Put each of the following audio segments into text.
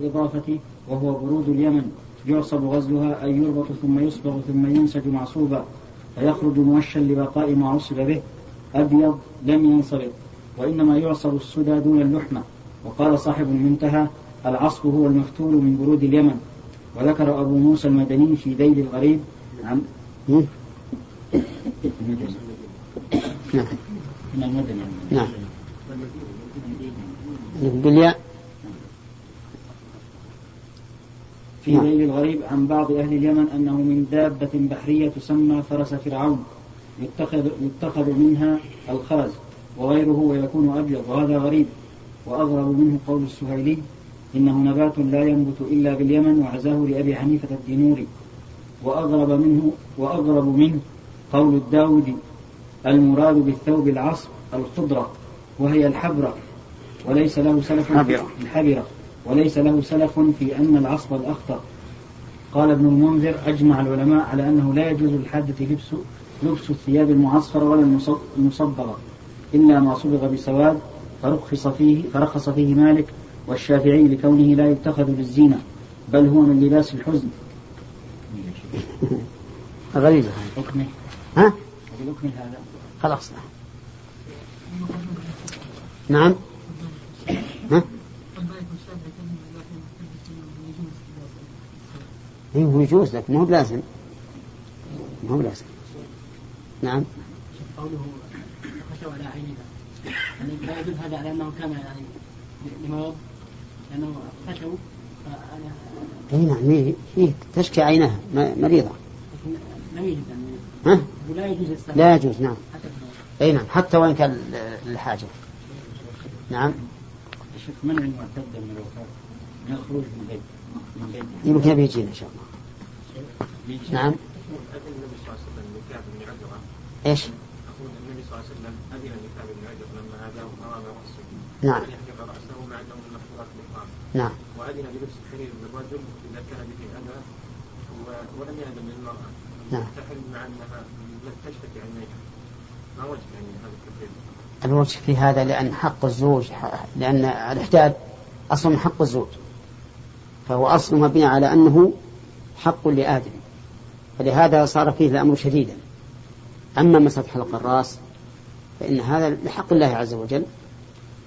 الإضافة وهو برود اليمن يعصب غزلها أي يربط ثم يصبغ ثم ينسج معصوبا فيخرج موشا لبقاء ما عصب به أبيض لم ينصرف وإنما يعصب السدى دون اللحمة وقال صاحب المنتهى العصب هو المفتول من برود اليمن. وذكر أبو موسى المدني في ذيل الغريب عن نعم. من المدني نعم. بالياء. في ذيل نعم. الغريب عن بعض أهل اليمن أنه من دابة بحرية تسمى فرس فرعون يتخذ, يتخذ منها الخرز وغيره ويكون أبيض وهذا غريب. وأغرب منه قول السهيلي إنه نبات لا ينبت إلا باليمن وعزاه لأبي حنيفة الدينوري. وأغرب منه وأغرب منه قول الداودي المراد بالثوب العصر الخضرة وهي الحبرة وليس له سلف الحبرة. وليس له سلف في أن العصب الأخطر. قال ابن المنذر أجمع العلماء على أنه لا يجوز للحادة لبس لبس الثياب المعصفرة ولا المصبغة إلا ما صبغ بسواد فرخص فيه فرخص فيه مالك والشافعي لكونه لا يتخذ للزينة بل هو من لباس الحزن. غريبة أكمل ها؟ أكمل هذا. خلاص. نعم ها؟ اي هو يجوز لك ما هو بلازم. ما هو بلازم. نعم. قوله خشوا على عينها يعني لا يدل هذا على أنه كان يعني لمرض لأنه خشوا اي نعم هي, هي تشكي عينها مريضة. لم يجوز ها؟ لا يجوز لا يجوز نعم. اي نعم حتى وإن كان للحاجة. نعم. الشيخ منع المعتدة من الوفاة؟ من الخروج من البيت. يمكن بيجينا إن شاء الله. نعم. إيش؟ أقول النبي صلى الله عليه وسلم أذن لكعب بن عجر لما هداه أمام رأسه نعم. يحلق رأسه مع أنه من مخلوقات الإحرام نعم. وأذن بلبس الحرير للرجل إذا كان به أذى ولم يأذن للمرأة نعم. تحل مع أنها لم تشتكي عينيها ما وجه يعني هذا التفريق؟ الوجه في هذا لأن حق الزوج لأن الإحداد أصل من حق الزوج. فهو أصل مبني على أنه حق لآدم. فلهذا صار فيه الأمر شديدا. أما مسألة حلق الرأس فإن هذا لحق الله عز وجل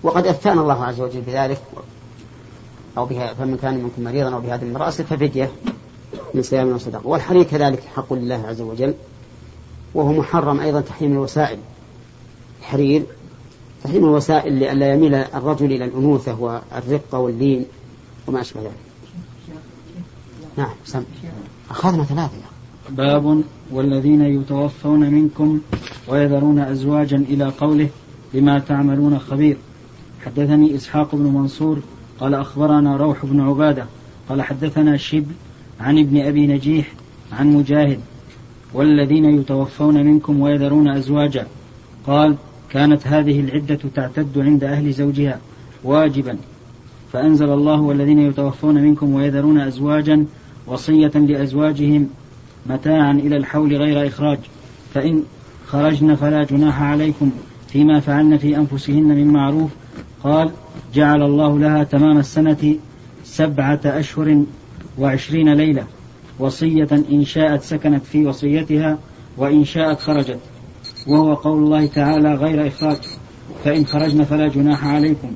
وقد أثان الله عز وجل بذلك أو بها فمن كان منكم مريضا أو بهذه من رأسه ففدية من صيام وصدقة والحرير كذلك حق لله عز وجل وهو محرم أيضا تحريم الوسائل. الحرير تحريم الوسائل لئلا يميل الرجل إلى الأنوثة والرقة واللين وما أشبه ذلك. نعم سم. أخذنا ثلاثة باب والذين يتوفون منكم ويذرون أزواجا إلى قوله بما تعملون خبير. حدثني إسحاق بن منصور قال أخبرنا روح بن عبادة قال حدثنا شبل عن ابن أبي نجيح عن مجاهد. والذين يتوفون منكم ويذرون أزواجا. قال كانت هذه العدة تعتد عند أهل زوجها واجبا. فأنزل الله والذين يتوفون منكم ويذرون أزواجا وصية لأزواجهم متاعا إلى الحول غير إخراج. فإن خرجن فلا جناح عليكم فيما فعلن في أنفسهن من معروف. قال جعل الله لها تمام السنة سبعة أشهر وعشرين ليلة. وصية إن شاءت سكنت في وصيتها وإن شاءت خرجت. وهو قول الله تعالى غير إخراج. فإن خرجن فلا جناح عليكم.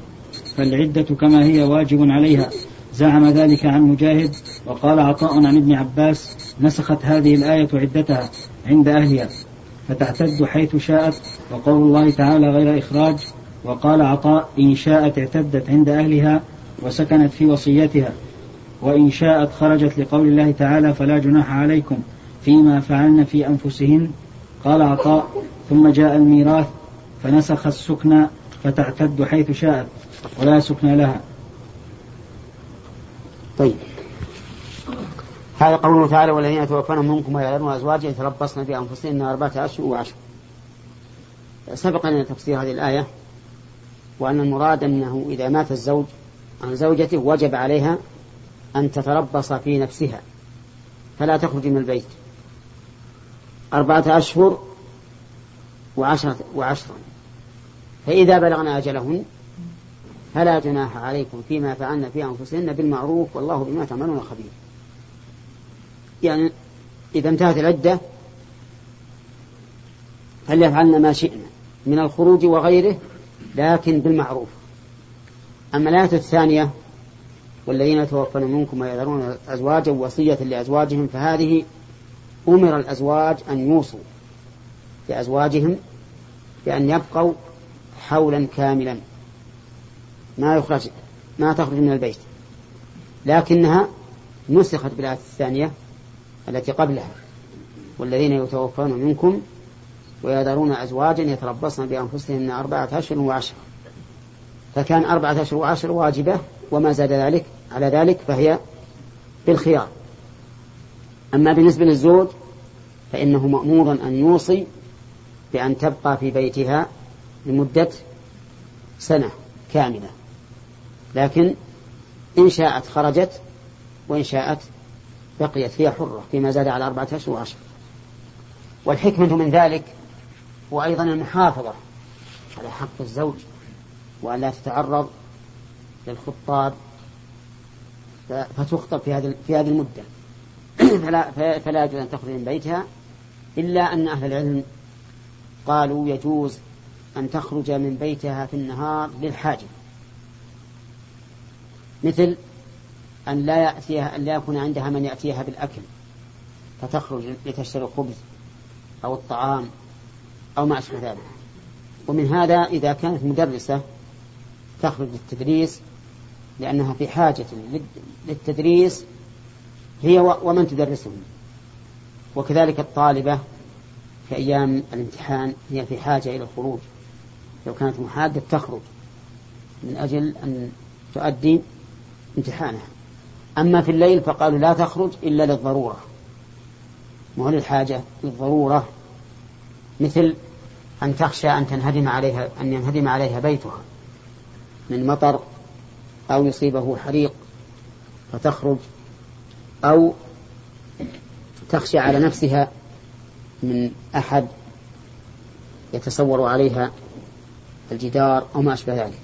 فالعدة كما هي واجب عليها. زعم ذلك عن مجاهد وقال عطاء عن ابن عباس نسخت هذه الآية عدتها عند أهلها فتعتد حيث شاءت وقول الله تعالى غير إخراج وقال عطاء إن شاءت اعتدت عند أهلها وسكنت في وصيتها وإن شاءت خرجت لقول الله تعالى فلا جناح عليكم فيما فعلن في أنفسهن قال عطاء ثم جاء الميراث فنسخ السكن فتعتد حيث شاءت ولا سكن لها. طيب. هذا قوله تعالى والذين يتوفون منكم ويذرون أزواجا يتربصن بأنفسهن أربعة أشهر وعشر. سبق لنا تفسير هذه الآية وأن المراد أنه إذا مات الزوج عن زوجته وجب عليها أن تتربص في نفسها. فلا تخرج من البيت. أربعة أشهر وعشرة وعشرا فإذا بلغنا أجلهن فلا جناح عليكم فيما فعلن في أنفسهن بالمعروف والله بما تعملون خبير. يعني إذا انتهت العدة فليفعلن ما شئنا من الخروج وغيره لكن بالمعروف. أما الآية الثانية والذين يتوفون منكم ويذرون أزواجا وصية لأزواجهم فهذه أمر الأزواج أن يوصوا لأزواجهم بأن يبقوا حولا كاملا. ما يخرج ما تخرج من البيت. لكنها نسخت بالآية الثانية التي قبلها. والذين يتوفون منكم ويذرون أزواجا يتربصن بأنفسهن أربعة أشهر وعشرة. فكان أربعة أشهر وعشر واجبة وما زاد ذلك على ذلك فهي بالخيار. أما بالنسبة للزوج فإنه مأمور أن يوصي بأن تبقى في بيتها لمدة سنة كاملة. لكن إن شاءت خرجت وإن شاءت بقيت هي حرة فيما زاد على أربعة أشهر وعشر. والحكمة من ذلك وأيضا المحافظة على حق الزوج وأن لا تتعرض للخطاب. فتخطب في هذه في هذه المدة. فلا فلا يجوز أن تخرج من بيتها إلا أن أهل العلم قالوا يجوز أن تخرج من بيتها في النهار للحاجة. مثل أن لا يأتيها أن لا يكون عندها من يأتيها بالأكل فتخرج لتشتري الخبز أو الطعام أو ما أشبه ذلك. ومن هذا إذا كانت مدرسة تخرج للتدريس لأنها في حاجة للتدريس هي ومن تدرسهم. وكذلك الطالبة في أيام الامتحان هي في حاجة إلى الخروج. لو كانت محادة تخرج من أجل أن تؤدي امتحانها أما في الليل فقالوا لا تخرج إلا للضرورة. مو للحاجة للضرورة؟ مثل أن تخشى أن تنهدم عليها أن ينهدم عليها بيتها من مطر أو يصيبه حريق فتخرج أو تخشى على نفسها من أحد يتصور عليها الجدار أو ما أشبه ذلك.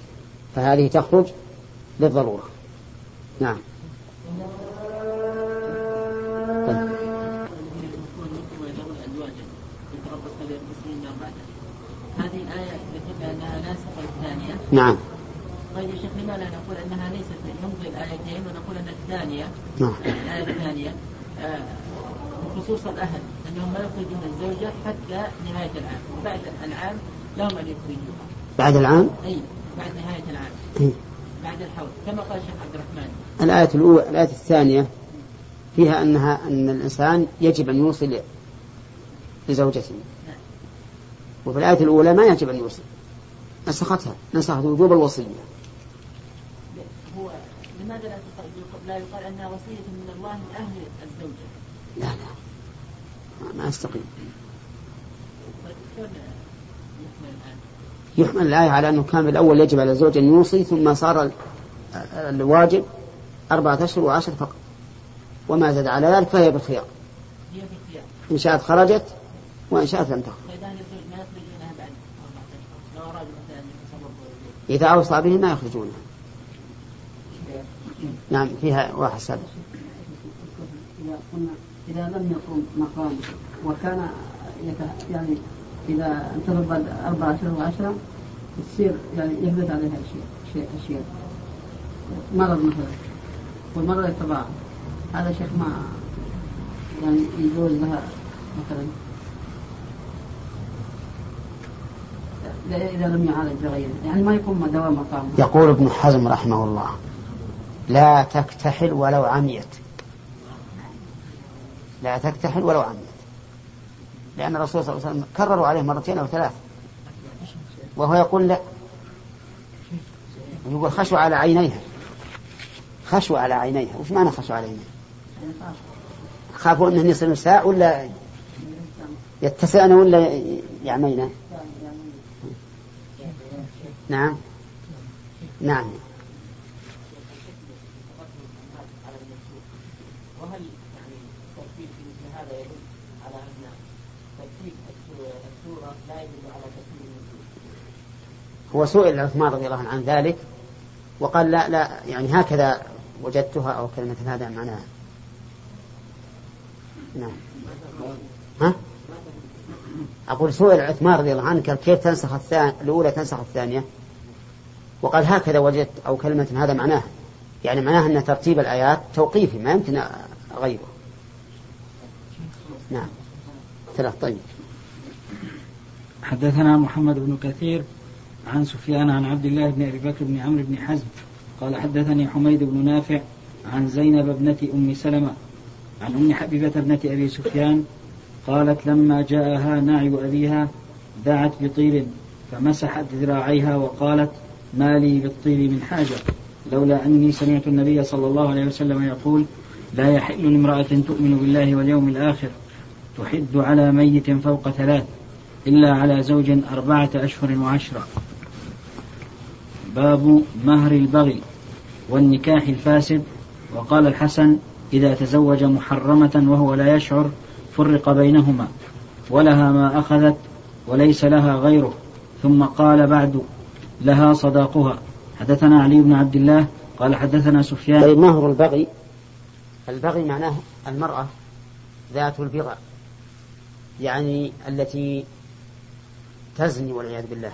فهذه تخرج للضرورة. نعم. هذه الآية يتبع أنها ناسخة الثانية. نعم. طيب يا شيخ لماذا نقول أنها ليست نمضي الآيتين ونقول أن الثانية نعم. الآية الثانية آه، خصوص الأهل أنهم ما يخرجون الزوجة حتى نهاية العام. وبعد العام لهم أن يخرجوها بعد العام؟ أي بعد نهاية العام. إيه. بعد الحول كما قال الشيخ عبد الرحمن. الآية الأولى الآية الثانية فيها أنها أن الإنسان يجب أن يوصل لزوجته. وفي الآية الأولى ما يجب أن يوصل. نسختها نسخت وجوب الوصية. هو لماذا لا لا يقال أنها وصية من الله لأهل الزوجة؟ لا لا. ما أستقيم طيب شلون يحمل الآن يحمل الآية على أنه كان بالأول يجب على الزوج أن يوصي ثم صار ال- الواجب أربعة أشهر وعشر فقط. وما زاد على ذلك فهي بالخيار. إن شاءت خرجت وإن شاءت لم تخرج. أهل الزوج ما يخرجونها بعد. 14 لو أرادوا مثلا أن يتصرفوا إذا أوصى به ما يخرجونها نعم فيها واحد سابق. إذا قلنا إذا لم يكن مقام وكان يعني إذا انتظر بعد أربعة أشهر وعشرة تصير يعني يحدث عليها أشياء أشياء أشياء. مرض مثلا. والمرض يتضاعف هذا شيخ ما يعني يجوز لها مثلا. إذا لم يعالج بغيره. يعني ما يكون دوام مقام. يقول ابن حزم رحمه الله لا تكتحل ولو عميت. لا تكتحل ولو عميت. لأن الرسول صلى الله عليه وسلم كرروا عليه مرتين أو ثلاث. وهو يقول لا. يقول خشوا على عينيها. خشوا على عينيها. وش معنى خشوا على عينيها؟ خافوا أنه يصير نساء ولا يتسعن ولا يعمين نعم. نعم وهل يعني الترتيب في مثل هذا يدل على أن ترتيب السورة لا يدل على ترتيب النزول؟ هو سئل عثمان رضي الله عنه عن ذلك وقال لا لا يعني هكذا وجدتها أو كلمة هذا معناها. نعم. ها؟ أقول سئل عثمان رضي الله عنه قال كيف تنسخ الثانية الأولى تنسخ الثانية؟ وقال هكذا وجدت أو كلمة هذا معناها. يعني معناها أن ترتيب الآيات توقيفي ما يمكن أغيره نعم. ثلاث طيب. حدثنا محمد بن كثير عن سفيان عن عبد الله بن أبي بكر بن عمرو بن حزم قال حدثني حميد بن نافع عن زينب ابنة أم سلمة عن أم حبيبة ابنة أبي سفيان قالت لما جاءها نعي أبيها دعت بطيب فمسحت ذراعيها وقالت ما لي بالطيب من حاجة لولا أني سمعت النبي صلى الله عليه وسلم يقول لا يحل لامرأة تؤمن بالله واليوم الآخر تحد على ميت فوق ثلاث إلا على زوج أربعة أشهر وعشرة. باب مهر البغي والنكاح الفاسد. وقال الحسن إذا تزوج محرمة وهو لا يشعر فرق بينهما ولها ما أخذت وليس لها غيره. ثم قال بعد لها صداقها. حدثنا علي بن عبد الله قال حدثنا سفيان. طيب مهر البغي البغي معناه المرأة ذات البغى يعني التي تزني والعياذ بالله.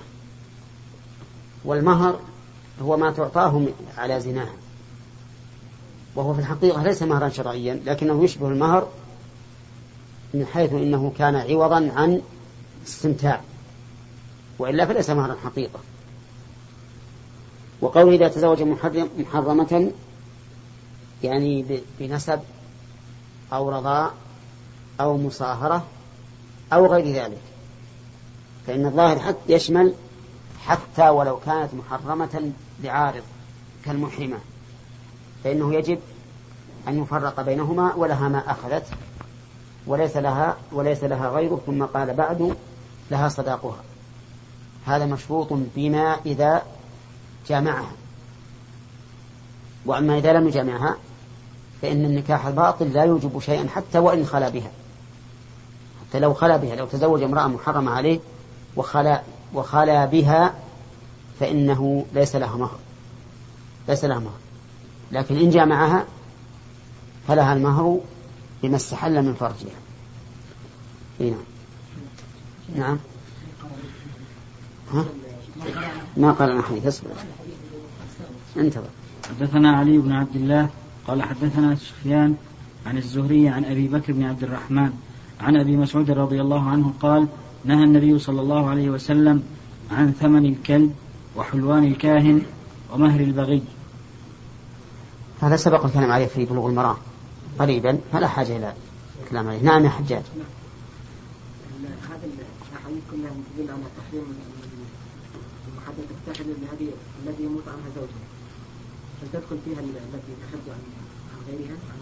والمهر هو ما تعطاه على زناها وهو في الحقيقة ليس مهرا شرعيا لكنه يشبه المهر من حيث إنه كان عوضا عن استمتاع. وإلا فليس مهرا حقيقة. وقوله إذا تزوج محرم محرمة يعني بنسب أو رضاء أو مصاهره أو غير ذلك. فإن الظاهر حتى يشمل حتى ولو كانت محرمة لعارض كالمحرمة. فإنه يجب أن يفرق بينهما ولها ما أخذت وليس لها وليس لها غيره ثم قال بعد لها صداقها. هذا مشروط بما إذا جامعها. وأما إذا لم يجامعها فإن النكاح الباطل لا يوجب شيئا حتى وإن خلا بها. حتى لو خلا بها لو تزوج امرأة محرمة عليه وخلا وخلا بها فإنه ليس لها مهر. ليس لها مهر. لكن إن جامعها فلها المهر بما استحل من فرجها. نعم. نعم. ها؟ ما قال عن حديث اصبر. انتظر. حدثنا علي بن عبد الله قال حدثنا سفيان عن الزهري عن أبي بكر بن عبد الرحمن عن أبي مسعود رضي الله عنه قال نهى النبي صلى الله عليه وسلم عن ثمن الكلب وحلوان الكاهن ومهر البغي. هذا سبق الكلام عليه في بلوغ المرام قريبا فلا حاجة إلى الكلام عليه. نعم يا حجاج. هذا الاحاديث كلها تدل على تحريم بهذه الذي يموت عنها زوجها. هل تدخل فيها التي تحد عن عن غيرها عن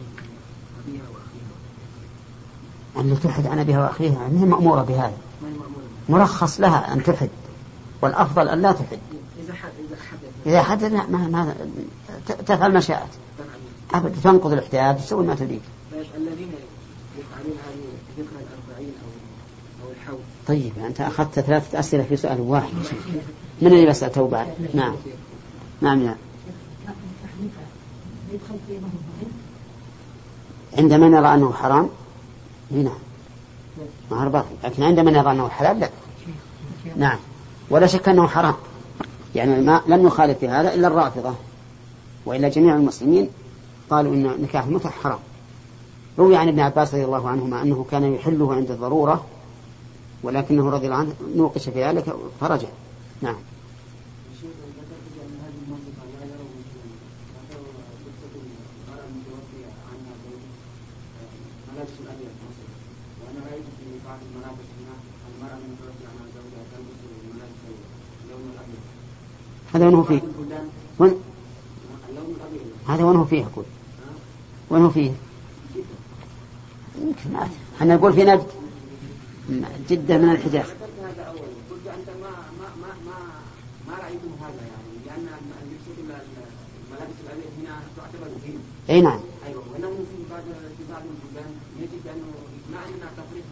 أبيها واخيها أن تحد عن أبيها وأخيها. ما هي مأمورة بهذا. ما هي مأمورة مرخص لها أن تحد والأفضل أن لا تحد إذا حد إذا حدث ما ما تفعل ما شاءت. أبد تنقض الإحداد تسوي ما تريد. الذين يفعلون هذه الأربعين أو أو الحول طيب أنت أخذت ثلاثة أسئلة في سؤال واحد. من اللي بسألته بعد نعم. نعم يا. عندما نرى أنه حرام؟ نعم. مهر باقي لكن عندما نرى أنه حلال لا. نعم. ولا شك أنه حرام. يعني ما لم يخالف في هذا إلا الرافضة. وإلا جميع المسلمين قالوا إن نكاح المتع حرام. روي عن ابن عباس رضي الله عنهما أنه كان يحله عند الضرورة ولكنه رضي الله عنه نوقش في ذلك فرجع. نعم. هذا وين هو فيه؟ وين؟ هذا وين هو فيه أقول؟ وين هو فيه؟ يمكن ما إحنا نقول في نجد جدة من الحجاز هذا أول قلت أنت ما ما ما ما ما رأيتم هذا يعني لأن الملابس الأبيض هنا تعتبر دين أي نعم أيوه في بعض في بعض البلدان أنه تفريق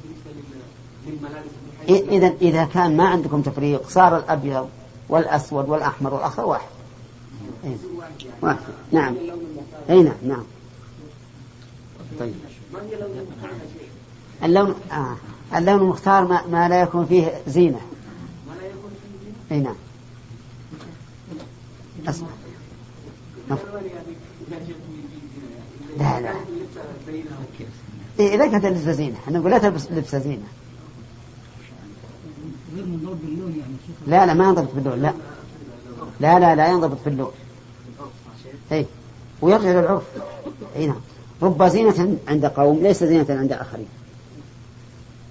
للملابس إذا إذا كان ما عندكم تفريق صار الأبيض والأسود والأحمر والأخضر واحد إيه. واحد نعم أي نعم نعم طيب اللون آه. اللون المختار ما, ما لا يكون فيه زينة أي نعم أسمع لا لا إيه إذا كانت لبسة زينة. إحنا نقول لا تلبس لبسة زينة. لا لا ما ينضبط باللون لا. لا لا لا ينضبط باللون. اي ويرجع للعرف. إي نعم. رب زينة عند قوم ليس زينة عند آخرين.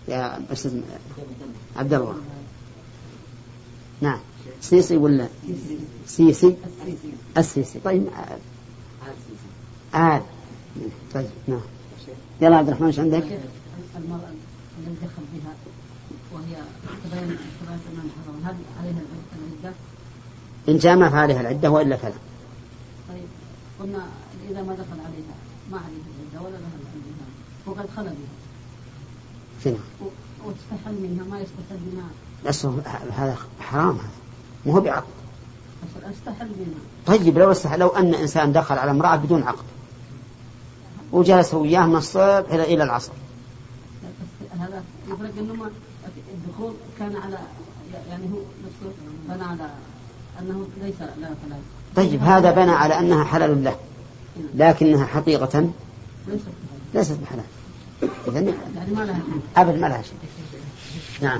يا أستاذ عبد الله. نعم. سيسي ولا؟ سيسي. السيسي. طيب. آل. طيب نعم. يلا عبد الرحمن إيش عندك؟ المرأة التي دخل بها وهي تبين تبين أنها حرام هل عليها العدة؟ إن جامع فعليها العدة وإلا فلا طيب قلنا إذا ما دخل عليها ما عليها العدة ولا لها العدة وقد خلى بها شنو؟ واستحل منها ما يستحل منها بس هذا حرام هذا مو هو بعقد أستحل منها طيب لو استحل لو أن إنسان دخل على امرأة بدون عقد وجلس وياه من الصبح إلى إلى العصر. هذا يفرق إنه ما الدخول كان على يعني هو نفسه بنى على أنه ليس لا فلا طيب هذا بنى على أنها حلال له لكنها حقيقة ليس ليست بحلال. إذن يعني ما لها أبد ما لها شيء. نعم.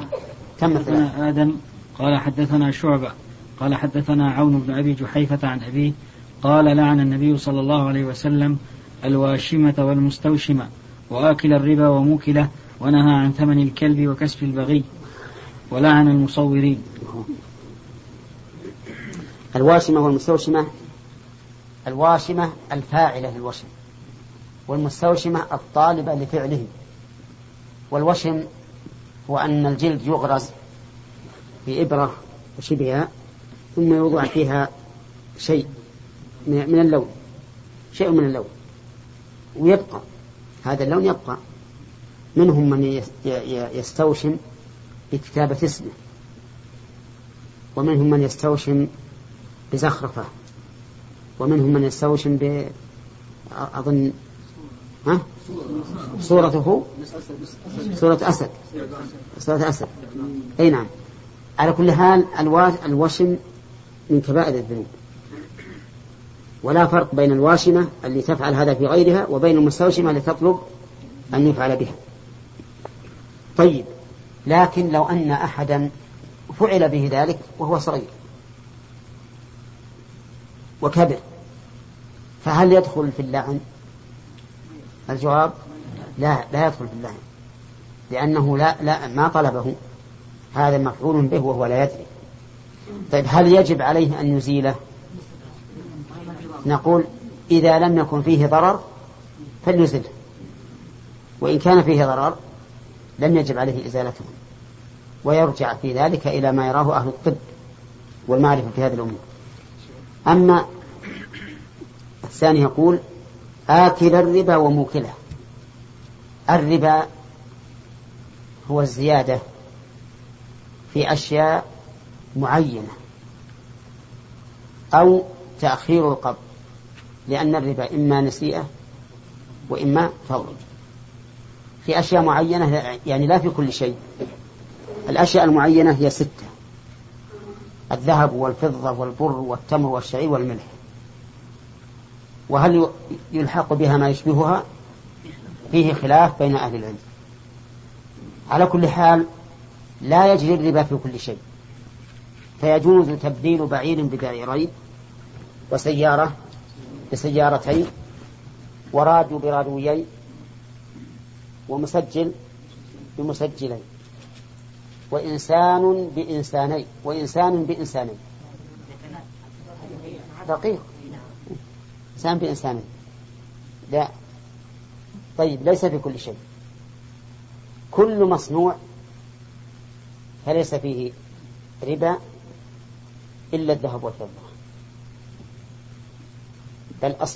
كم مثلا؟ حدثنا آدم قال حدثنا شعبة قال حدثنا عون بن أبي جحيفة عن أبيه قال لعن النبي صلى الله عليه وسلم الواشمة والمستوشمة وآكل الربا وموكله ونهى عن ثمن الكلب وكسب البغي ولعن المصورين. الواشمة والمستوشمة الواشمة الفاعلة للوشم والمستوشمة الطالبة لفعله. والوشم هو أن الجلد يغرز بإبرة وشبهها ثم يوضع فيها شيء من اللون شيء من اللون. ويبقى. هذا اللون يبقى. منهم من يستوشم بكتابة اسمه. ومنهم من يستوشم بزخرفة. ومنهم من يستوشم ب أظن ها؟ صورته؟ صورة أسد. صورة أسد. أي نعم. على كل حال الوشم من كبائر الذنوب. ولا فرق بين الواشمة اللي تفعل هذا في غيرها وبين المستوشمة اللي تطلب أن يفعل بها. طيب لكن لو أن أحدا فعل به ذلك وهو صغير وكبر فهل يدخل في اللعن؟ الجواب لا لا يدخل في اللعن لأنه لا, لا ما طلبه. هذا مفعول به وهو لا يدري. طيب هل يجب عليه أن يزيله؟ نقول إذا لم يكن فيه ضرر فليزله وإن كان فيه ضرر لم يجب عليه إزالته ويرجع في ذلك إلى ما يراه أهل الطب والمعرفة في هذه الأمور. أما الثاني يقول آكل الربا وموكله. الربا هو الزيادة في أشياء معينة أو تأخير القبض. لأن الربا إما نسيئة وإما فور في أشياء معينة يعني لا في كل شيء. الأشياء المعينة هي ستة. الذهب والفضة والبر والتمر والشعير والملح. وهل يلحق بها ما يشبهها؟ فيه خلاف بين أهل العلم. على كل حال لا يجري الربا في كل شيء. فيجوز تبديل بعير ببعيرين وسيارة بسيارتين وراديو براديوين ومسجل بمسجلين وإنسان بإنسانين وإنسان بإنسانين. دقيق. إنسان بإنسانين. لا. طيب ليس في كل شيء. كل مصنوع فليس فيه ربا إلا الذهب والفضة.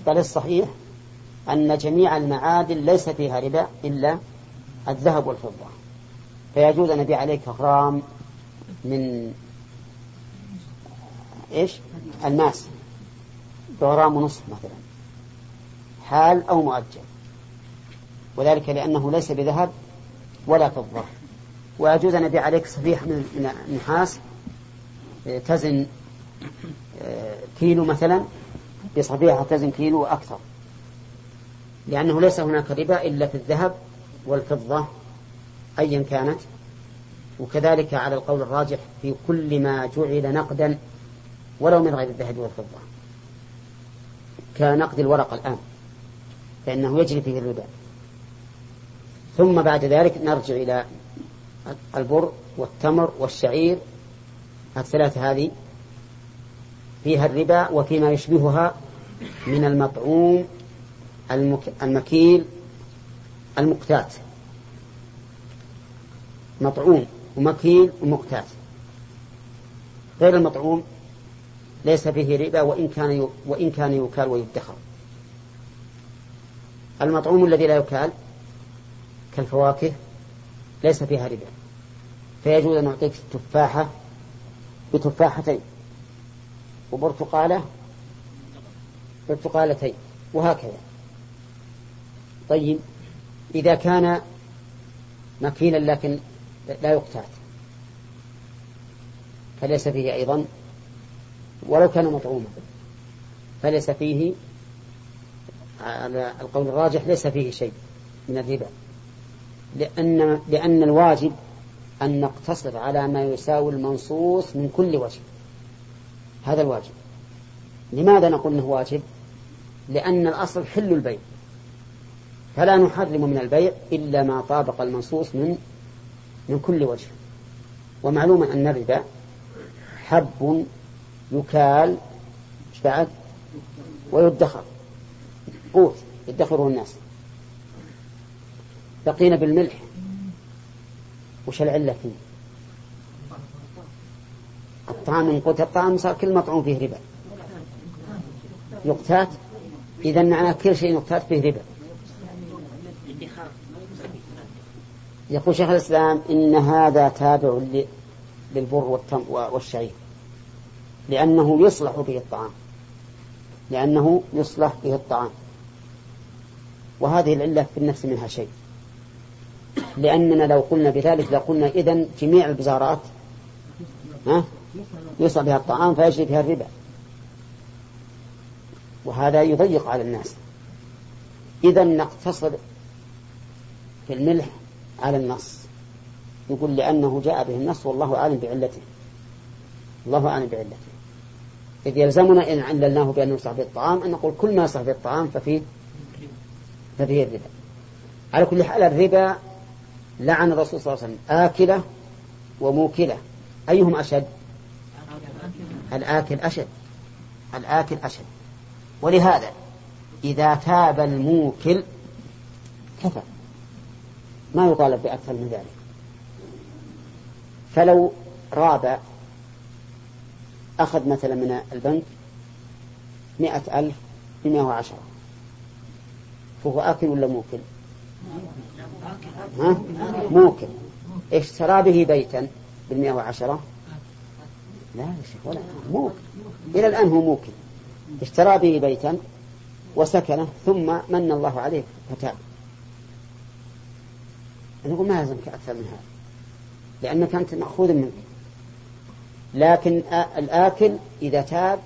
بل الصحيح أن جميع المعادن ليس فيها ربا إلا الذهب والفضة. فيجوز أن أبيع عليك غرام من إيش؟ الماس. بغرام ونصف مثلا. حال أو مؤجل. وذلك لأنه ليس بذهب ولا فضة. ويجوز أن أبيع عليك صفيحة من النحاس تزن آه، كيلو مثلا. بصفيحة تزن كيلو وأكثر. لأنه ليس هناك ربا إلا في الذهب والفضة أيا كانت. وكذلك على القول الراجح في كل ما جعل نقدا ولو من غير الذهب والفضة. كنقد الورق الآن فإنه يجري فيه الربا. ثم بعد ذلك نرجع إلى البر والتمر والشعير. الثلاثة هذه فيها الربا وفيما يشبهها من المطعوم المكيل المقتات. مطعوم ومكيل ومقتات. غير المطعوم ليس فيه ربا وإن كان وإن كان يكال ويدخر. المطعوم الذي لا يكال كالفواكه ليس فيها ربا. فيجوز أن نعطيك تفاحة بتفاحتين. وبرتقالة برتقالتين وهكذا. طيب إذا كان مكيلا لكن لا يقتات فليس فيه أيضا ولو كان مطعوما فليس فيه على القول الراجح ليس فيه شيء من الربا. لأن لأن الواجب أن نقتصر على ما يساوي المنصوص من كل وجه. هذا الواجب. لماذا نقول إنه واجب؟ لأن الأصل حل البيع. فلا نحرم من البيع إلا ما طابق المنصوص من من كل وجه. ومعلوم أن الربا حب يكال إيش بعد ويدخر. قوت يدخره الناس. بقينا بالملح. وش العلة فيه؟ الطعام من قوت الطعام صار كل مطعوم فيه ربا. يقتات إذا معناه كل شيء يقتات فيه ربا. يقول شيخ الإسلام إن هذا تابع للبر والشعير. لأنه يصلح به الطعام. لأنه يصلح به الطعام. وهذه العلة في النفس منها شيء. لأننا لو قلنا بذلك لقلنا إذن جميع البزارات ها؟ يصنع بها الطعام فيجري بها الربا. وهذا يضيق على الناس. إذا نقتصر في الملح على النص. يقول لأنه جاء به النص والله أعلم بعلته. الله أعلم بعلته. إذ يلزمنا إن عللناه بأنه يصح به الطعام أن نقول كل ما يصح به الطعام ففيه ففيه الربا. على كل حال الربا لعن الرسول صلى الله عليه وسلم. آكلة وموكلة. أيهم أشد؟ الآكل أشد. الآكل أشد. ولهذا إذا تاب الموكل كفى ما يطالب بأكثر من ذلك. فلو راب أخذ مثلا من البنك مئة ألف بمئة وعشرة. فهو آكل ولا موكل؟ ها؟ موكل. اشترى به بيتا بالمئة وعشرة؟ لا يا شيخ ولا. موكل إلى الآن هو موكل اشترى به بيتا وسكنه ثم من الله عليه فتاب نقول ما يلزمك أكثر من هذا؟ لأنك أنت مأخوذ منك. لكن الآكل إذا تاب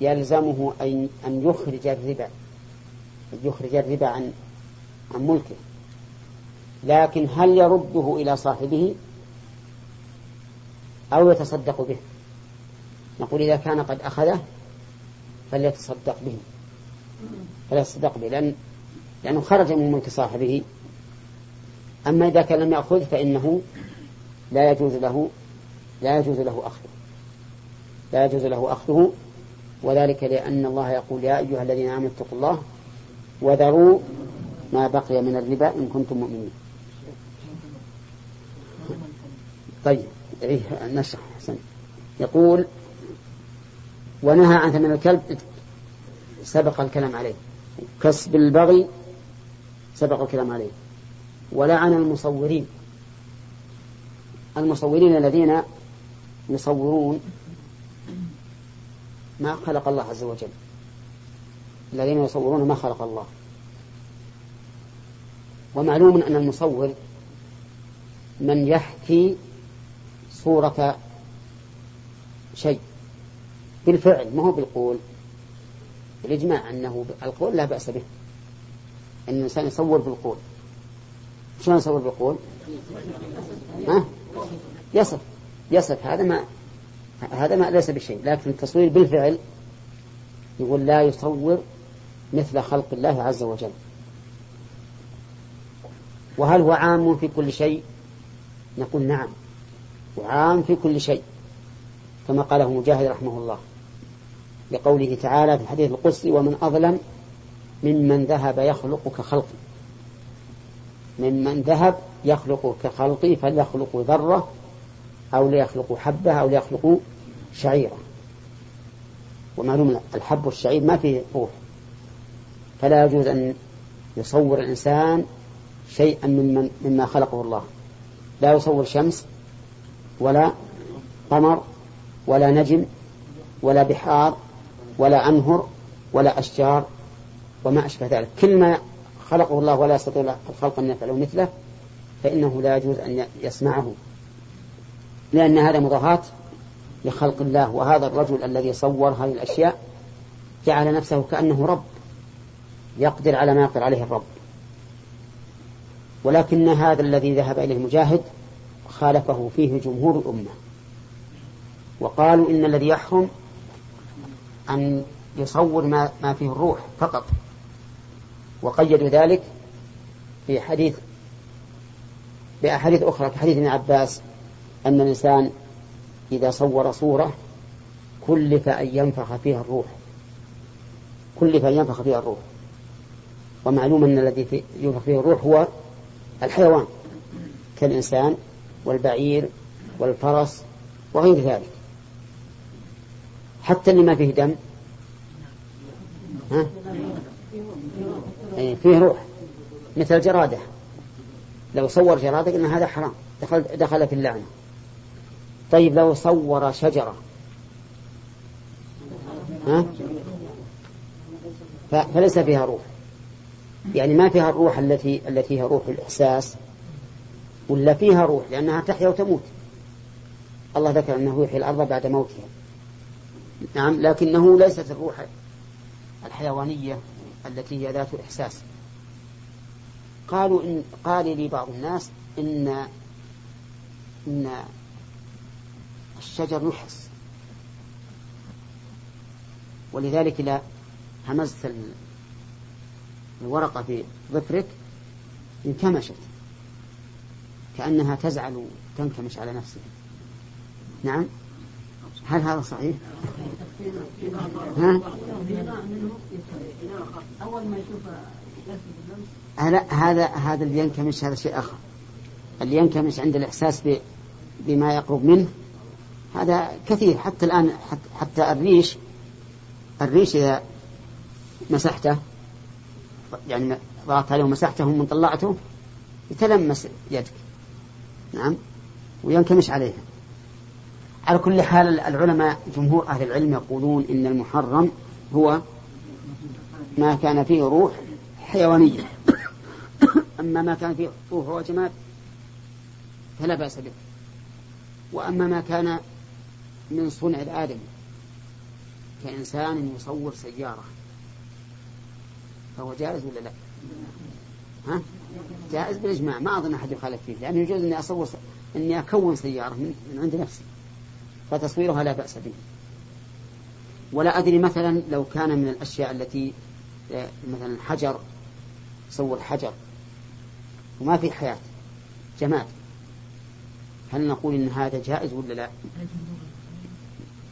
يلزمه أن يخرج الربا. يخرج الربا عن عن ملكه. لكن هل يرده إلى صاحبه؟ أو يتصدق به؟ نقول إذا كان قد أخذه فليتصدق به. فليتصدق به لأن لأنه خرج من ملك صاحبه. أما إذا كان لم يأخذ فإنه لا يجوز له لا يجوز له أخذه. لا يجوز له أخذه وذلك لأن الله يقول يا أيها الذين آمنوا اتقوا الله وذروا ما بقي من الربا إن كنتم مؤمنين. طيب إيه نشرح. حسن. يقول ونهى عن ثمن الكلب سبق الكلام عليه. كسب البغي سبق الكلام عليه. ولعن المصورين. المصورين الذين يصورون ما خلق الله عز وجل. الذين يصورون ما خلق الله. ومعلوم أن المصور من يحكي صورة شيء. بالفعل ما هو بالقول. بالإجماع أنه القول لا بأس به. أن الإنسان يصور بالقول. شلون يصور بالقول؟ ها؟ يصف. يصف. هذا ما هذا ما ليس بشيء. لكن التصوير بالفعل يقول لا يصور مثل خلق الله عز وجل. وهل هو عام في كل شيء؟ نقول نعم. وعام في كل شيء. كما قاله مجاهد رحمه الله. لقوله تعالى في الحديث القدسي ومن أظلم ممن ذهب يخلق كخلقي. ممن ذهب يخلق كخلقي فليخلق ذرة أو ليخلق حبة أو ليخلق شعيرة. ومعلوم الحب والشعير ما فيه روح. فلا يجوز أن يصور الإنسان شيئا ممن مما خلقه الله. لا يصور شمس ولا قمر ولا نجم ولا بحار ولا أنهر ولا أشجار وما أشبه ذلك. كل ما خلقه الله ولا يستطيع الخلق أن يفعله مثله فإنه لا يجوز أن يسمعه لأن هذا مضاهاة لخلق الله وهذا الرجل الذي صور هذه الأشياء جعل نفسه كأنه رب يقدر على ما يقدر عليه الرب. ولكن هذا الذي ذهب إليه المجاهد خالفه فيه جمهور الأمة وقالوا إن الذي يحرم أن يصور ما, ما فيه الروح فقط. وقيدوا ذلك في حديث بأحاديث أخرى كحديث ابن عباس أن الإنسان إذا صور صورة كلف أن ينفخ فيها الروح. كلف أن ينفخ فيها الروح. ومعلوم أن الذي ينفخ فيه الروح هو الحيوان كالإنسان والبعير والفرس وغير ذلك. حتى اللي ما فيه دم. ها؟ فيه روح مثل الجرادة لو صور جرادة قلنا هذا حرام. دخل, دخل في اللعنة. طيب لو صور شجرة. ها؟ فليس فيها روح. يعني ما فيها الروح التي التي هي روح الإحساس ولا فيها روح لأنها تحيا وتموت. الله ذكر أنه يحيي الأرض بعد موتها. نعم لكنه ليست الروح الحيوانية التي هي ذات إحساس. قالوا إن قال لي بعض الناس إن إن الشجر يحس. ولذلك إذا همزت الورقة في ظفرك انكمشت. كأنها تزعل وتنكمش على نفسها. نعم؟ هل هذا صحيح؟ ها؟ أول ما يشوف لا هذا هذا اللي ينكمش هذا شيء آخر. اللي ينكمش عند الإحساس بما يقرب منه هذا كثير. حتى الآن حتى الريش الريش إذا مسحته يعني ضغطت عليه ومسحته ومن طلعته يتلمس يدك. نعم؟ وينكمش عليها. على كل حال العلماء جمهور أهل العلم يقولون إن المحرم هو ما كان فيه روح حيوانية أما ما كان فيه روح وجماد فلا بأس به وأما ما كان من صنع الآدم كإنسان يصور سيارة فهو جائز ولا لا؟ ها؟ جائز بالإجماع ما أظن أحد يخالف فيه لأنه يجوز أني أصور أني أكون سيارة من عند نفسي فتصويرها لا بأس به. ولا أدري مثلا لو كان من الأشياء التي آه، مثلا حجر صور حجر. وما في حياة. جماد. هل نقول إن هذا جائز ولا لا؟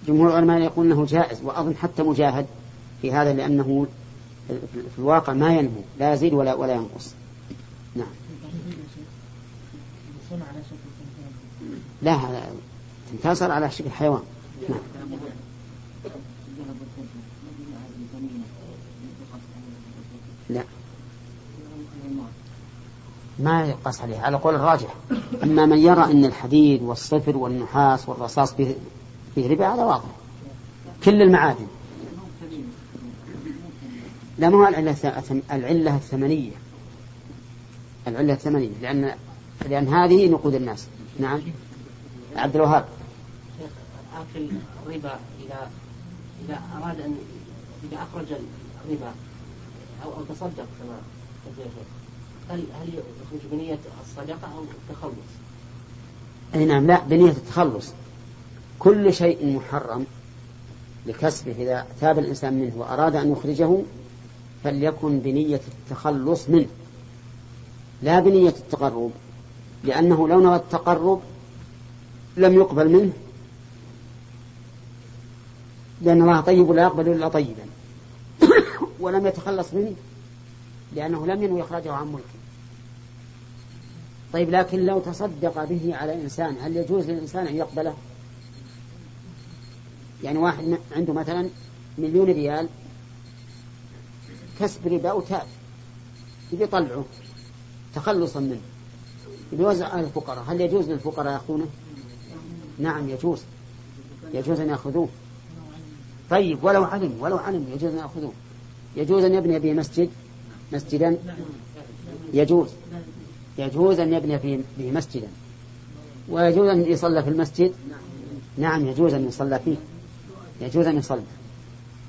جمهور العلماء يقول أنه جائز وأظن حتى مجاهد في هذا لأنه في الواقع ما ينمو لا يزيد ولا ولا ينقص. نعم. لا هذا تنتصر على شكل حيوان. نعم. لا. ما يقاس عليه على قول الراجح. أما من يرى أن الحديد والصفر والنحاس والرصاص فيه, فيه ربا هذا واضح. كل المعادن. لا ما هو العلة الث- العلة الثمنية. العلة الثمنية لأن لأن هذه نقود الناس. نعم. عبد الوهاب. آكل الربا إذا إذا أراد أن إذا أخرج الربا أو أو تصدق كما قلت هل هل يخرج بنية الصدقة أو التخلص؟ أي نعم لا بنية التخلص. كل شيء محرم لكسبه. إذا تاب الإنسان منه وأراد أن يخرجه فليكن بنية التخلص منه لا بنية التقرب لأنه لو نوى التقرب لم يقبل منه. لأن الله طيب لا يقبل إلا طيبا. ولم يتخلص منه لأنه لم ينوي إخراجه عن ملكه. طيب لكن لو تصدق به على إنسان هل يجوز للإنسان أن يقبله؟ يعني واحد عنده مثلا مليون ريال كسب ربا وتاب يبي يطلعه تخلصا منه يبي يوزع على الفقراء هل يجوز للفقراء يأخذونه؟ نعم يجوز. يجوز أن يأخذوه. طيب ولو علم ولو علم يجوز أن يأخذوه. يجوز أن يبني به مسجد؟ مسجدا؟ يجوز. يجوز أن يبني به مسجدا ويجوز أن يصلى في المسجد؟ نعم يجوز أن يصلى فيه. يجوز أن يصلى.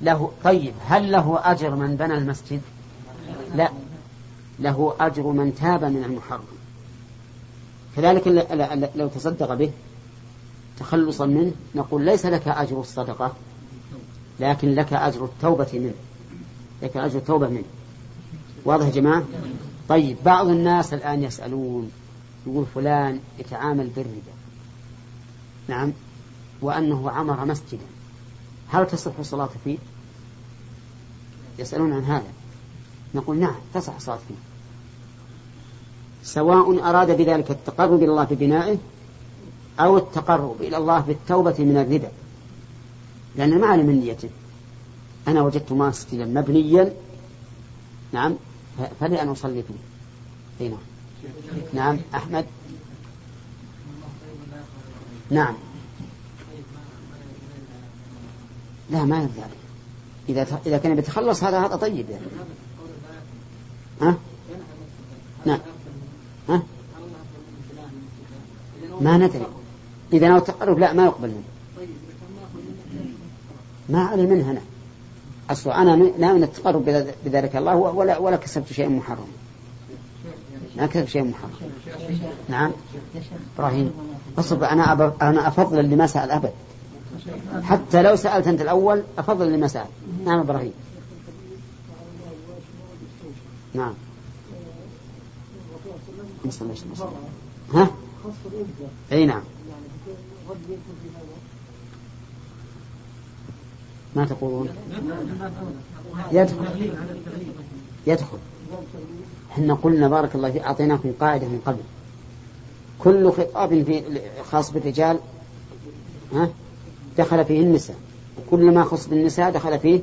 له طيب هل له أجر من بنى المسجد؟ لا. له أجر من تاب من المحرم. كذلك لو تصدق به تخلصا منه نقول ليس لك أجر الصدقة. لكن لك أجر التوبة منه. لك أجر التوبة منه. واضح يا جماعة؟ طيب بعض الناس الآن يسألون يقول فلان يتعامل بالربا. نعم. وأنه عمر مسجدا. هل تصح الصلاة فيه؟ يسألون عن هذا. نقول نعم تصح الصلاة فيه. سواء أراد بذلك التقرب إلى الله ببنائه أو التقرب إلى الله بالتوبة من الربا. لأن ما علم من نيته. أنا وجدت مسجدا مبنيا. نعم. فلي أن أصلي فيه. نعم. نعم. أحمد. نعم. لا ما يرضى إذا إذا كان بيتخلص هذا هذا طيب يعني. ها؟ نعم. ها؟ ما ندري. إذا نوى التقرب لا ما يقبل منه ما علي منه أنا أصلا أنا ن- ناوي التقرب بذ- بذلك الله ولا ولا كسبت شيئا محرم ما كسبت شيئا محرم نعم. إبراهيم أصب أنا. أنا أفضل اللي ما سأل أبد. حتى لو سألت أنت الأول أفضل اللي ما سأل. نعم إبراهيم. نعم. الله يسلمك. ها؟ أي نعم. ما تقولون؟ يدخل. يدخل. إحنا قلنا بارك الله فيك أعطيناكم قاعدة من قبل. كل خطاب في خاص بالرجال ها دخل فيه النساء. وكل ما خص بالنساء دخل فيه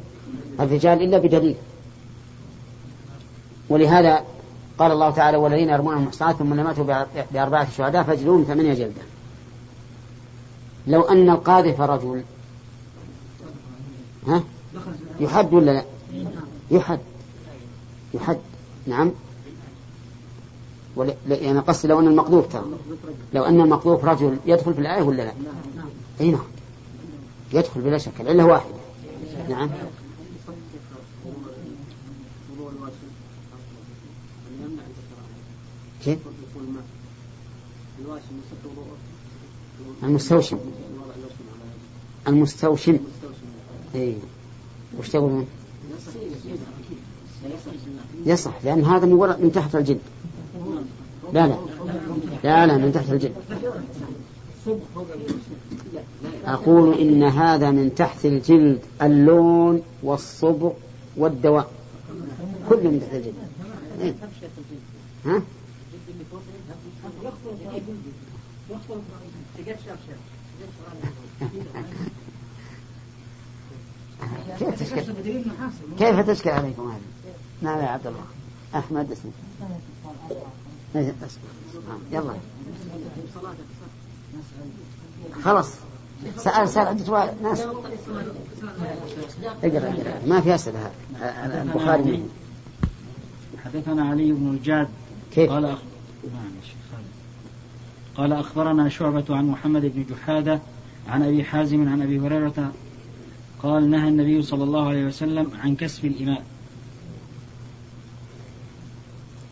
الرجال إلا بدليل. ولهذا قال الله تعالى والذين يرمون المحصنات ثم لم يأتوا بأر- بأربعة شهداء فاجلوهم ثمانية جلدة لو أن القاذف رجل ها؟ يحد ولا لا؟ يحد. يحد. نعم. لا- يعني قصدي لو أن المقذوف ترى. لو أن المقذوف رجل يدخل في الآية ولا لا؟ أي نعم. يدخل بلا شك. العلة واحدة. نعم. كيف؟ المستوشم. المستوشم. اي وش تقولون يصح لأن هذا من ورا من تحت الجلد. لا لا. لا لا من تحت الجلد. أقول إن هذا من تحت الجلد اللون والصبغ والدواء. كله من تحت الجلد. إيه. ها؟ كيف تشكل كيف تشكل عليكم هذه؟ نعم يا عبد الله. أحمد اسمه إيه، يلا. خلاص. سأل سأل. عدة ناس. اقرأ اقرأ. ما في أسئلة. هذا البخاري حدثنا علي بن الجاد. كيف؟ قال أخ... نعم يا شيخ خالد. قال أخبرنا شعبة عن محمد بن جحادة عن أبي حازم عن أبي هريرة قال نهى النبي صلى الله عليه وسلم عن كسب الإماء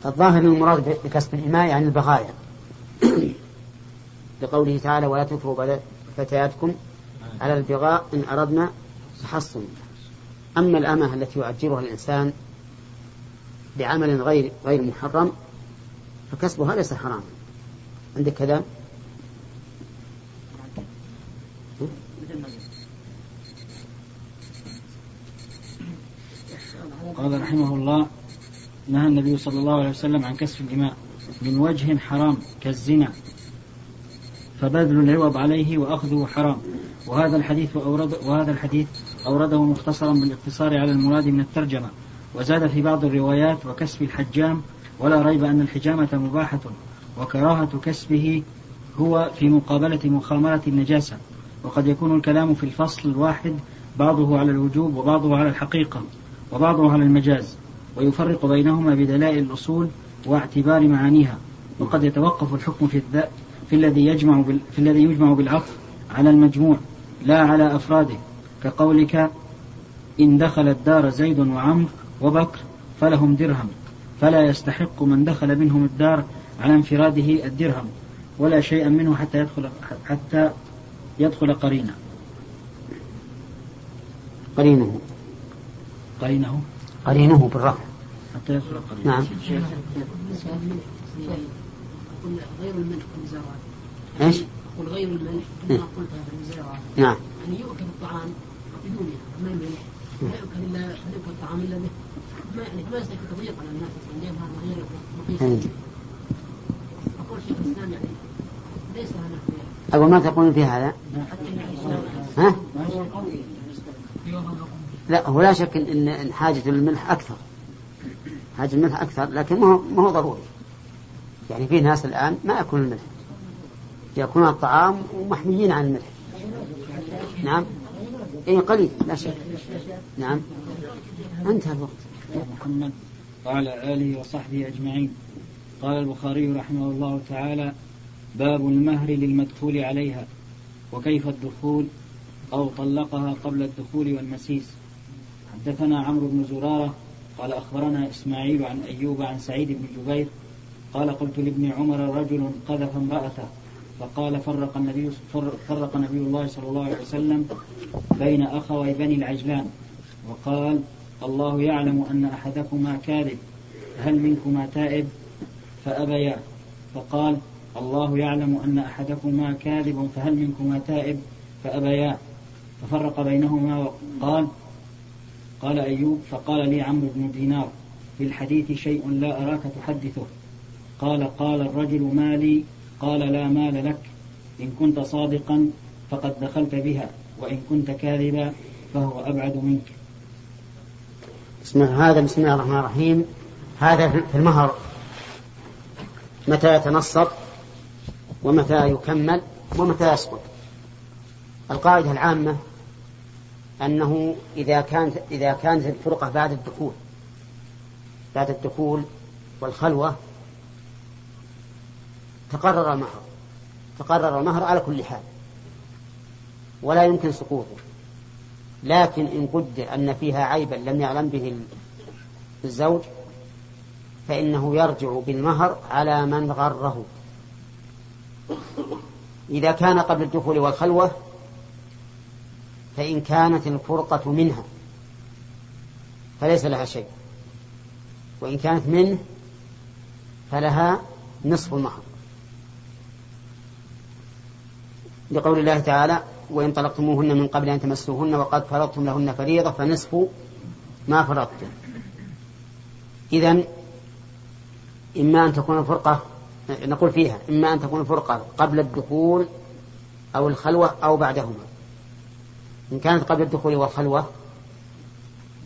الظاهر أن المراد بكسب الإماء يعني البغايا لقوله تعالى ولا تكرهوا فتياتكم على البغاء إن أردنا تحصنا أما الأمة التي يؤجرها الإنسان بعمل غير غير محرم فكسبها ليس حراما. عندك كذا؟ قال رحمه الله نهى النبي صلى الله عليه وسلم عن كسب الإماء من وجه حرام كالزنا فبذل العوض عليه وأخذه حرام. وهذا الحديث أورد وهذا الحديث أورده مختصرا بالاقتصار على المراد من الترجمة. وزاد في بعض الروايات وكسب الحجام ولا ريب أن الحجامة مباحة وكراهة كسبه هو في مقابلة مخامرة النجاسة. وقد يكون الكلام في الفصل الواحد بعضه على الوجوب وبعضه على الحقيقة. وبعضه على المجاز ويفرق بينهما بدلائل الأصول واعتبار معانيها وقد يتوقف الحكم في في الذي يجمع بال... في الذي يجمع بالعطف على المجموع لا على أفراده. كقولك إن دخل الدار زيد وعمر وبكر فلهم درهم فلا يستحق من دخل منهم الدار على انفراده الدرهم ولا شيئا منه حتى يدخل حتى يدخل قرينا. قرينه. قرينه. قرينه بالرفع نعم. غير الملح والمزارات إيش؟ أقول غير الملح إيه. كما قلتها في المزارات نعم. يعني يؤكل الطعام بدونها ما الملح؟ لا يؤكل الا لا يؤكل الطعام إلا به. ما يعني ما يصير تضييق على الناس يعني هذا غير إيه. مقيس أقول شيخ الإسلام يعني ليس هذا أقول ما تقولون في هذا؟ ها؟ لا هو لا شك إن إن حاجة الملح أكثر. حاجة الملح أكثر لكن ما هو ما هو ضروري. يعني في ناس الآن ما يأكلون الملح. يأكلون الطعام ومحميين عن الملح. نعم؟ إيه قليل لا شك. نعم؟ انتهى الوقت. وعلى آله وصحبه أجمعين. قال البخاري رحمه الله تعالى باب المهر للمدخول عليها وكيف الدخول أو طلقها قبل الدخول والمسيس. حدثنا عمرو بن زرارة قال أخبرنا إسماعيل عن أيوب عن سعيد بن جبير قال قلت لابن عمر رجل قذف امرأته فقال فرق النبي فرق نبي الله صلى الله عليه وسلم بين أخوي بني العجلان وقال الله يعلم أن أحدكما كاذب هل منكما تائب فأبيا فقال الله يعلم أن أحدكما كاذب فهل منكما تائب فأبيا ففرق بينهما وقال قال أيوب فقال لي عمرو بن دينار في الحديث شيء لا أراك تحدثه. قال قال الرجل مالي قال لا مال لك. إن كنت صادقا فقد دخلت بها وإن كنت كاذبا فهو أبعد منك. بسم هذا بسم الله الرحمن الرحيم. هذا في المهر. متى يتنصب؟ ومتى يكمل؟ ومتى يسقط؟ القاعدة العامة أنه إذا كانت إذا كانت الفرقة بعد الدخول. بعد الدخول والخلوة تقرر المهر. تقرر المهر على كل حال. ولا يمكن سقوطه. لكن إن قدر أن فيها عيبا لم يعلم به الزوج فإنه يرجع بالمهر على من غره. إذا كان قبل الدخول والخلوة فإن كانت الفرقة منها فليس لها شيء. وإن كانت منه فلها نصف المهر لقول الله تعالى وإن طلقتموهن من قبل أن تمسوهن وقد فرضتم لهن فريضة فنصف ما فرضتم. إذا إما أن تكون الفرقة نقول فيها إما أن تكون الفرقة قبل الدخول أو الخلوة أو بعدهما. إن كانت قبل الدخول والخلوة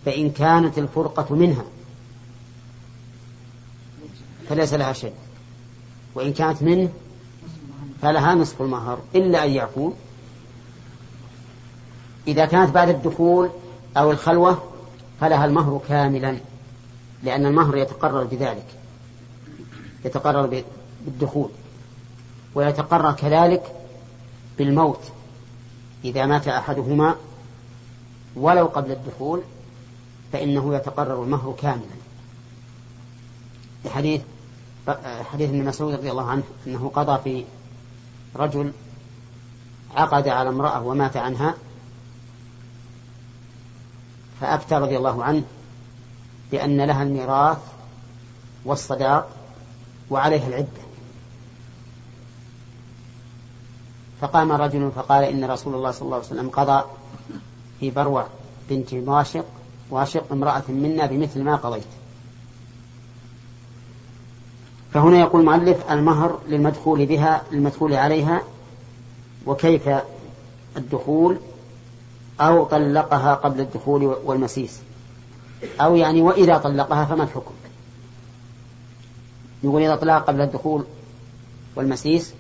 فإن كانت الفرقة منها فليس لها شيء. وإن كانت منه فلها نصف المهر إلا أن يعفو. إذا كانت بعد الدخول أو الخلوة فلها المهر كاملا لأن المهر يتقرر بذلك يتقرر بالدخول ويتقرر كذلك بالموت. إذا مات أحدهما ولو قبل الدخول فإنه يتقرر المهر كاملا. لحديث حديث ابن مسعود رضي الله عنه أنه قضى في رجل عقد على امرأة ومات عنها فأفتى رضي الله عنه بأن لها الميراث والصداق وعليها العدة. فقام رجل فقال إن رسول الله صلى الله عليه وسلم قضى في بروع بنت واشق واشق امرأة منا بمثل ما قضيت. فهنا يقول المؤلف المهر للمدخول بها للمدخول عليها وكيف الدخول أو طلقها قبل الدخول والمسيس أو يعني وإذا طلقها فما الحكم؟ يقول إذا طلق قبل الدخول والمسيس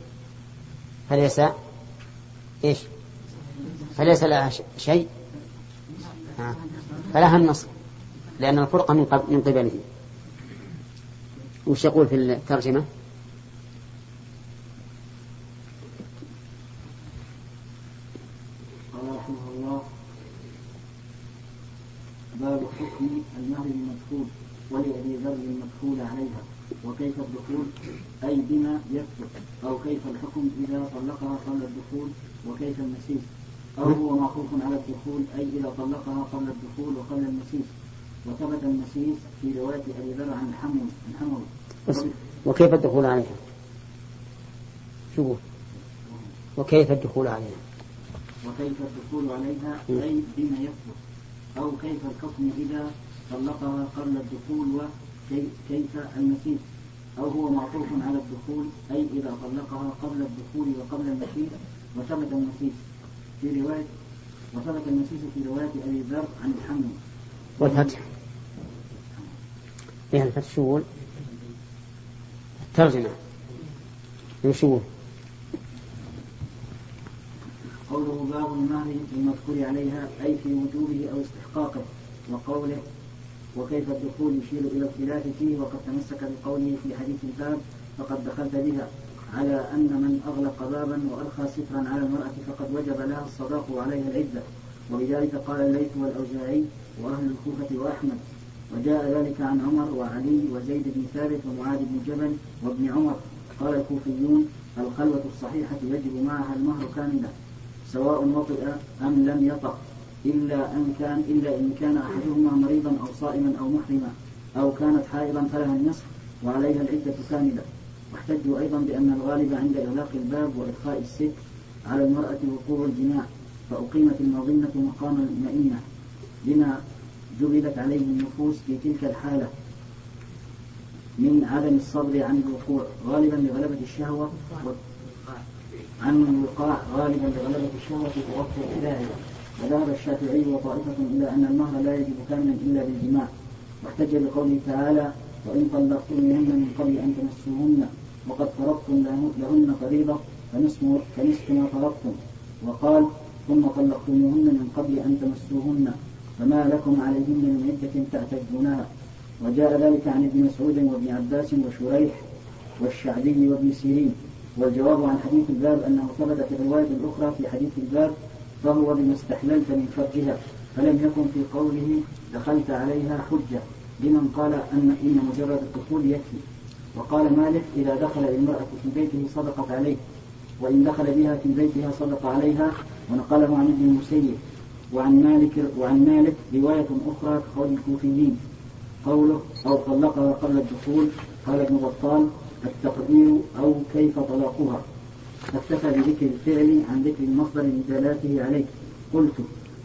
فليس إيش؟ فليس لها شيء؟ فلها النصر لأن الفرقة من قبله. وش يقول في الترجمة قال رحمه الله باب حكم المهر المدخول ولأبي ذر المدخول عليها وكيف الدخول أي بما يكتب أو كيف الحكم إذا طلقها قبل الدخول وكيف المسيس. أو هو معطوف على الدخول أي إذا طلقها قبل الدخول وقبل المسيس. وثبت المسيس في رواية أبي ذر عن حمل وكيف الدخول عليها؟ شوفوا. وكيف الدخول عليها؟ وكيف الدخول عليها؟ أي بما يكتب أو كيف الحكم إذا طلقها قبل الدخول وكيف المسيس. أو هو معطوف على الدخول أي إذا طلقها قبل الدخول وقبل المسيس وثبت المسيس. في رواية وثبت المسيس في رواية أبي ذر عن الحمل. والفتح. فيها الفتح شو الترجمة. شو قوله باب المهر المذكور عليها أي في وجوبه أو استحقاقه وقوله وكيف الدخول يشير إلى الخلاف فيه وقد تمسك بقوله في حديث الباب فقد دخلت بها على أن من أغلق بابا وألقى سترا على المرأة فقد وجب لها الصداق وعليها العدة. وبذلك قال الليث والأوزاعي وأهل الكوفة وأحمد وجاء ذلك عن عمر وعلي وزيد بن ثابت ومعاذ بن جبل وابن عمر. قال الكوفيون الخلوة الصحيحة يجب معها المهر كاملا سواء وطئ أم لم يطأ إلا أن كان إلا إن كان أحدهما مريضا أو صائما أو محرما أو كانت حائضا فلها النصف وعليها العدة كاملة واحتجوا أيضا بأن الغالب عند إغلاق الباب وإدخاء الست على المرأة وقوع الجماع فأقيمت المظنة مقام المئنة لما جبلت عليه النفوس في تلك الحالة. من عدم الصبر عن الوقوع غالبا لغلبة الشهوة عن الوقاع غالبا لغلبة الشهوة في الداعية وذهب الشافعي وطائفة إلى أن المهر لا يجب كاملا إلا بالجماع. واحتج بقوله تعالى وإن طلقتموهن من قبل أن تمسوهن وقد فرضتم لهن فريضة فنصف فنصف ما فرضتم وقال ثم طلقتموهن من قبل أن تمسوهن فما لكم عليهن من عدة تعتدونها وجاء ذلك عن ابن مسعود وابن عباس وشريح والشعبي وابن سيرين. والجواب عن حديث الباب أنه ثبت في الرواية الأخرى في حديث الباب فهو بما استحللت من فرجها فلم يكن في قوله دخلت عليها حجة لمن قال أن إن مجرد الدخول يكفي. وقال مالك إذا دخل المرأة في بيته صدقت عليه وإن دخل بها في بيتها صدق عليها ونقله عن ابن المسيب. وعن مالك وعن مالك رواية أخرى كقول الكوفيين قوله أو طلقها قبل الدخول قال ابن بطال التقدير أو كيف طلاقها. فاكتفى بذكر الفعل عن ذكر المصدر لدلاته عليه قلت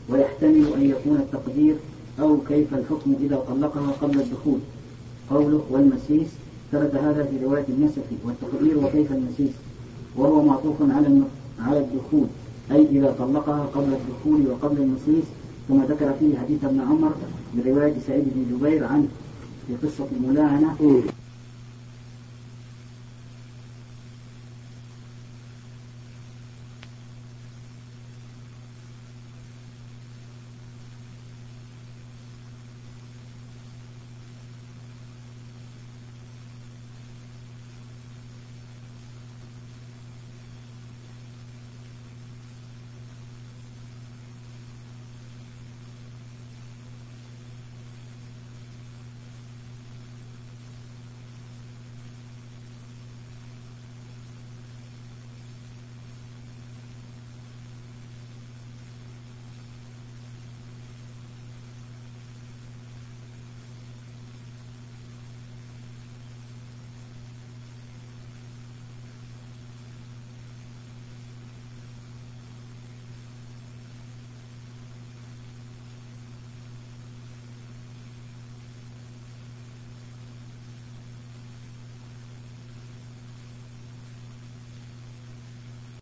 ويحتمل أن يكون التقدير أو كيف الحكم إذا طلقها قبل الدخول. قوله والمسيس. ثبت هذا في رواية النسفي والتقدير وكيف المسيس. وهو معطوف على على الدخول أي إذا طلقها قبل الدخول وقبل المسيس. ثم ذكر فيه حديث ابن عمر برواية سعيد بن جبير عنه في قصة الملاعنة